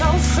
so free.